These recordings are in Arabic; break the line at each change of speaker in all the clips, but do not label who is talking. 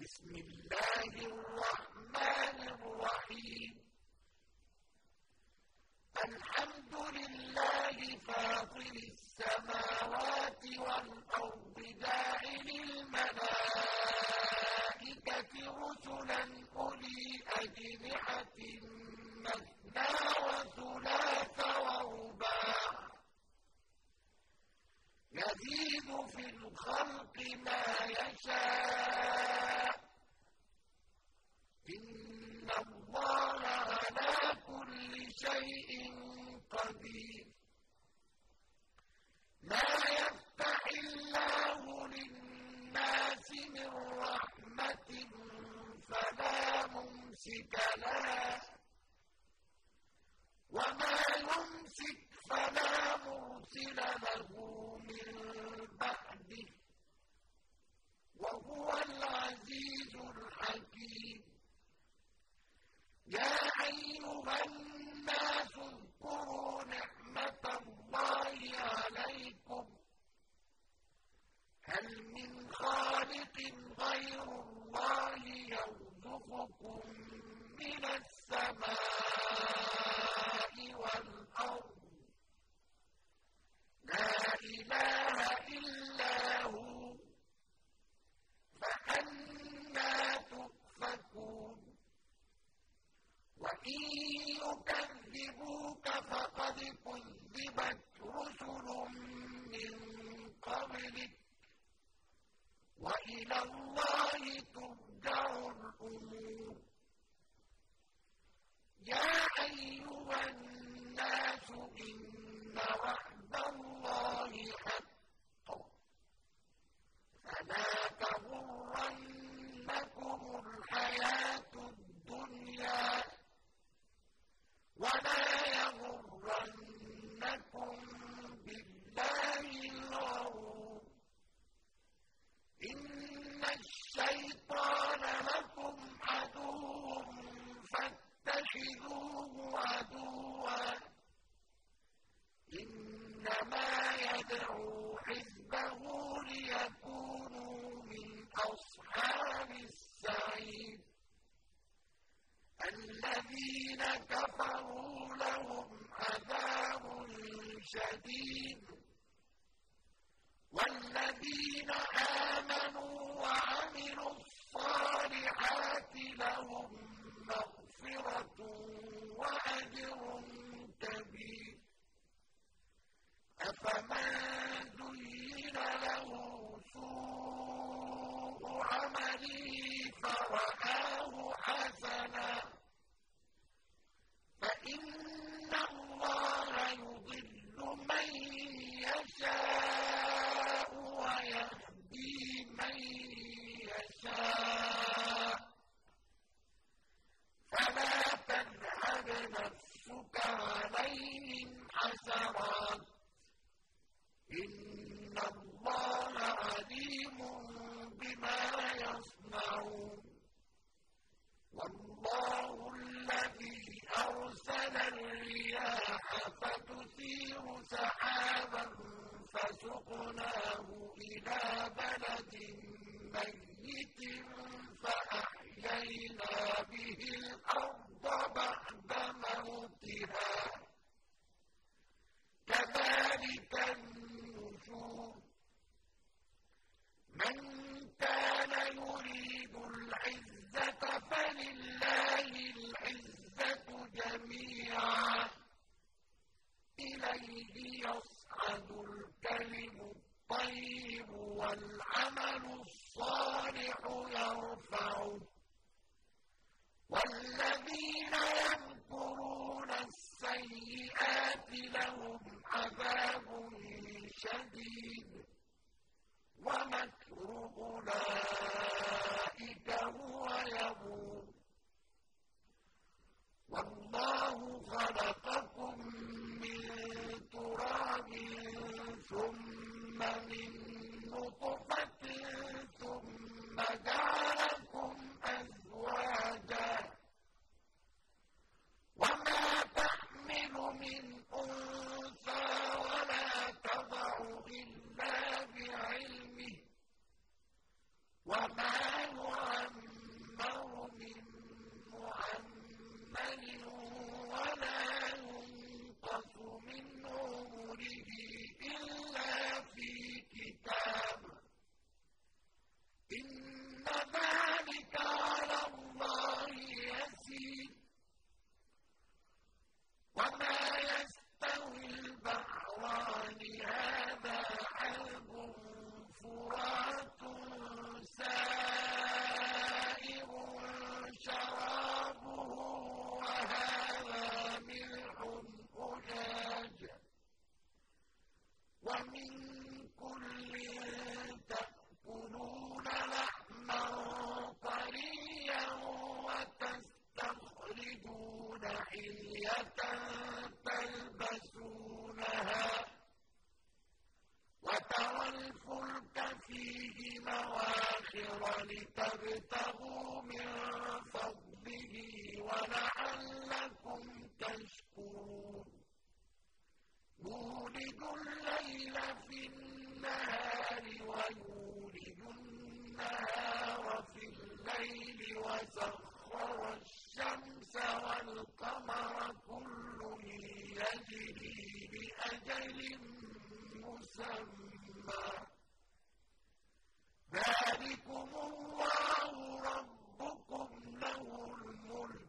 بسم الله الرحمن الرحيم. الحمد لله فاطر السماوات والأرض جاعل الملائكة رسلا أولي أجنحة مثنى وثلاث ورباع. يزيد في الخلق ما يشاء. خالق غير الله يرزقكم من السماء والأرض. لا إله إلا هو فأنا تؤفكون. وإن يكذبوك فقد كذبت رسل من قبلك وإلى الله ترجع الأمور. إنما يدعو حزبه ليكونوا من أصحاب السعير. الذين كفروا لهم عذاب شديد. والذين آمنوا وعملوا الصالحات لهم مغفرة أفمن زين له سوء عمله فرآه الطيب والعمل الصالح يرفعه. والذين يمكرون السيئات لهم عذاب شديد. ومكر أولئك هو يبور. والله خلقكم من تراب ثم من نطفة لتبتغوا من فضله ولعلكم تشكرون. يولد الليل في النهار ويولد النهار في الليل وسخر الشمس والقمر كل يجري لأجل مسمى. ذلكم الله ربكم له الملك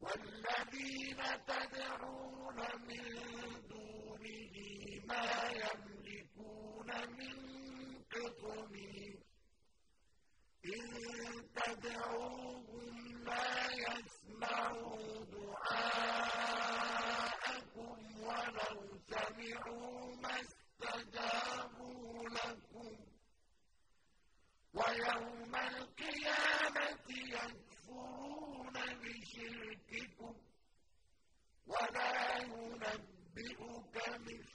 والذين تدعون من دونه ما يملكون من قطمير إن تدعوهم ينبئك مثل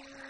Yeah.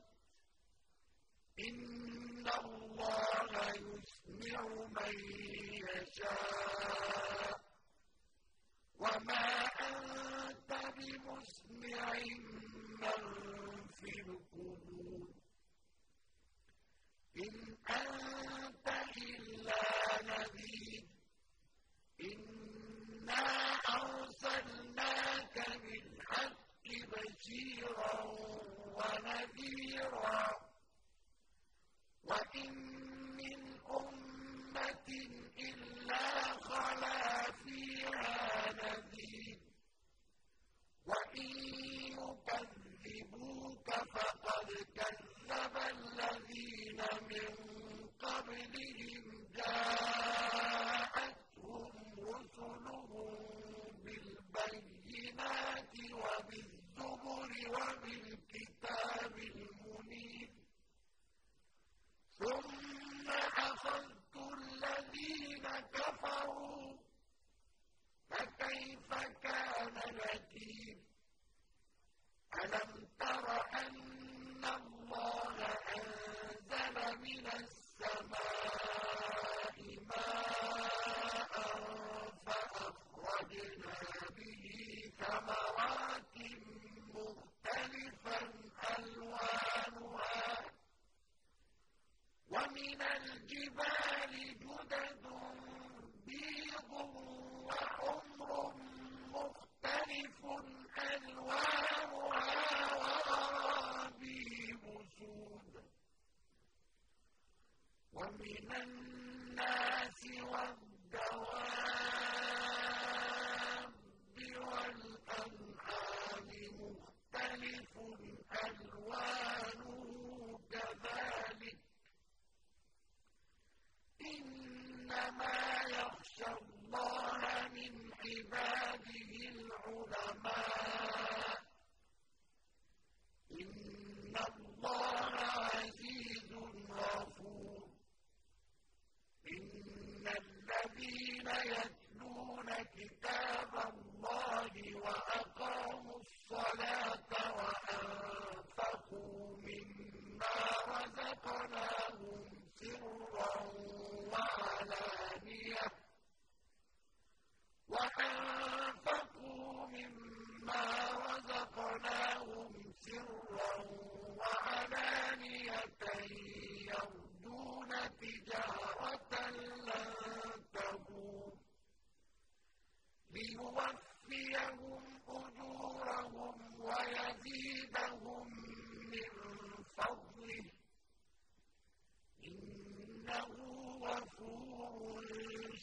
إن الله يسمع من يشاء السماء ماء فأخرجنا به ثمرات مختلفا ألوانها. ومن الناس وقال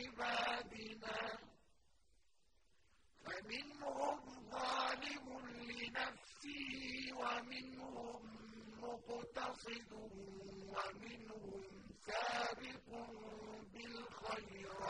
عبادنا. فمنهم ظالم لنفسه ومنهم مقتصد ومنهم سابق بالخيرات.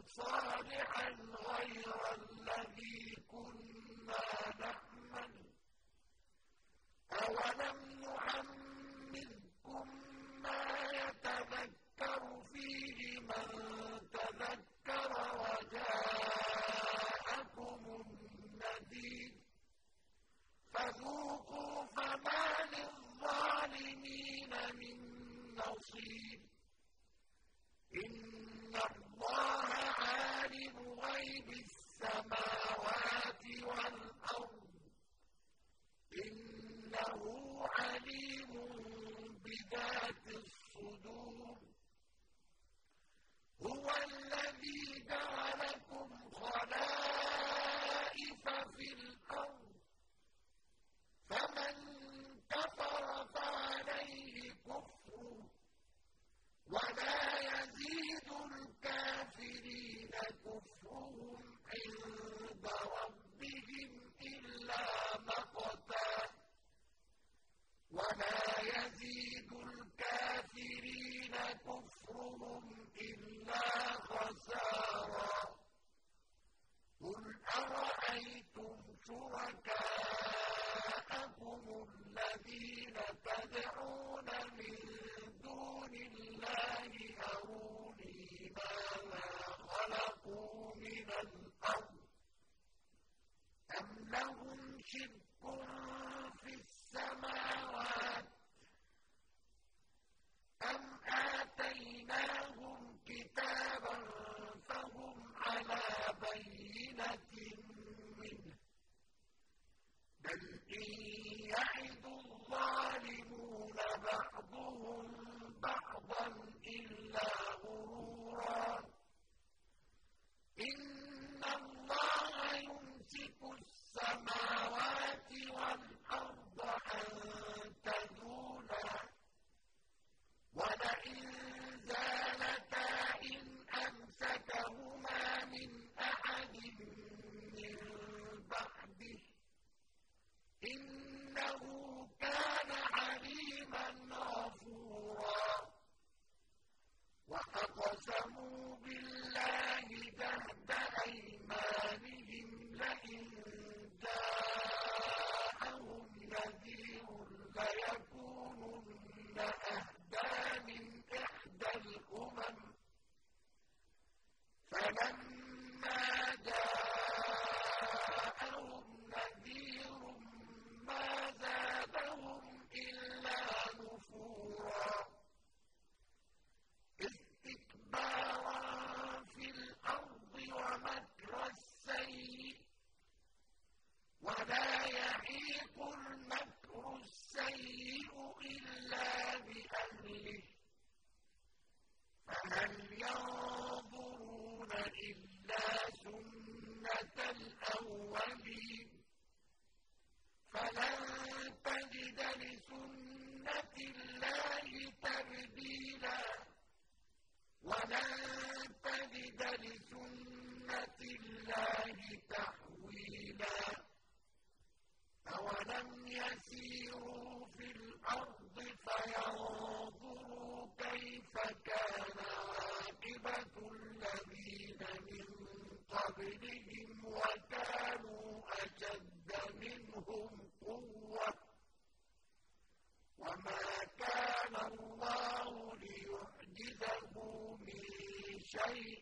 صالحا غير الذي كنا نعمل. أولم شَيْءٍ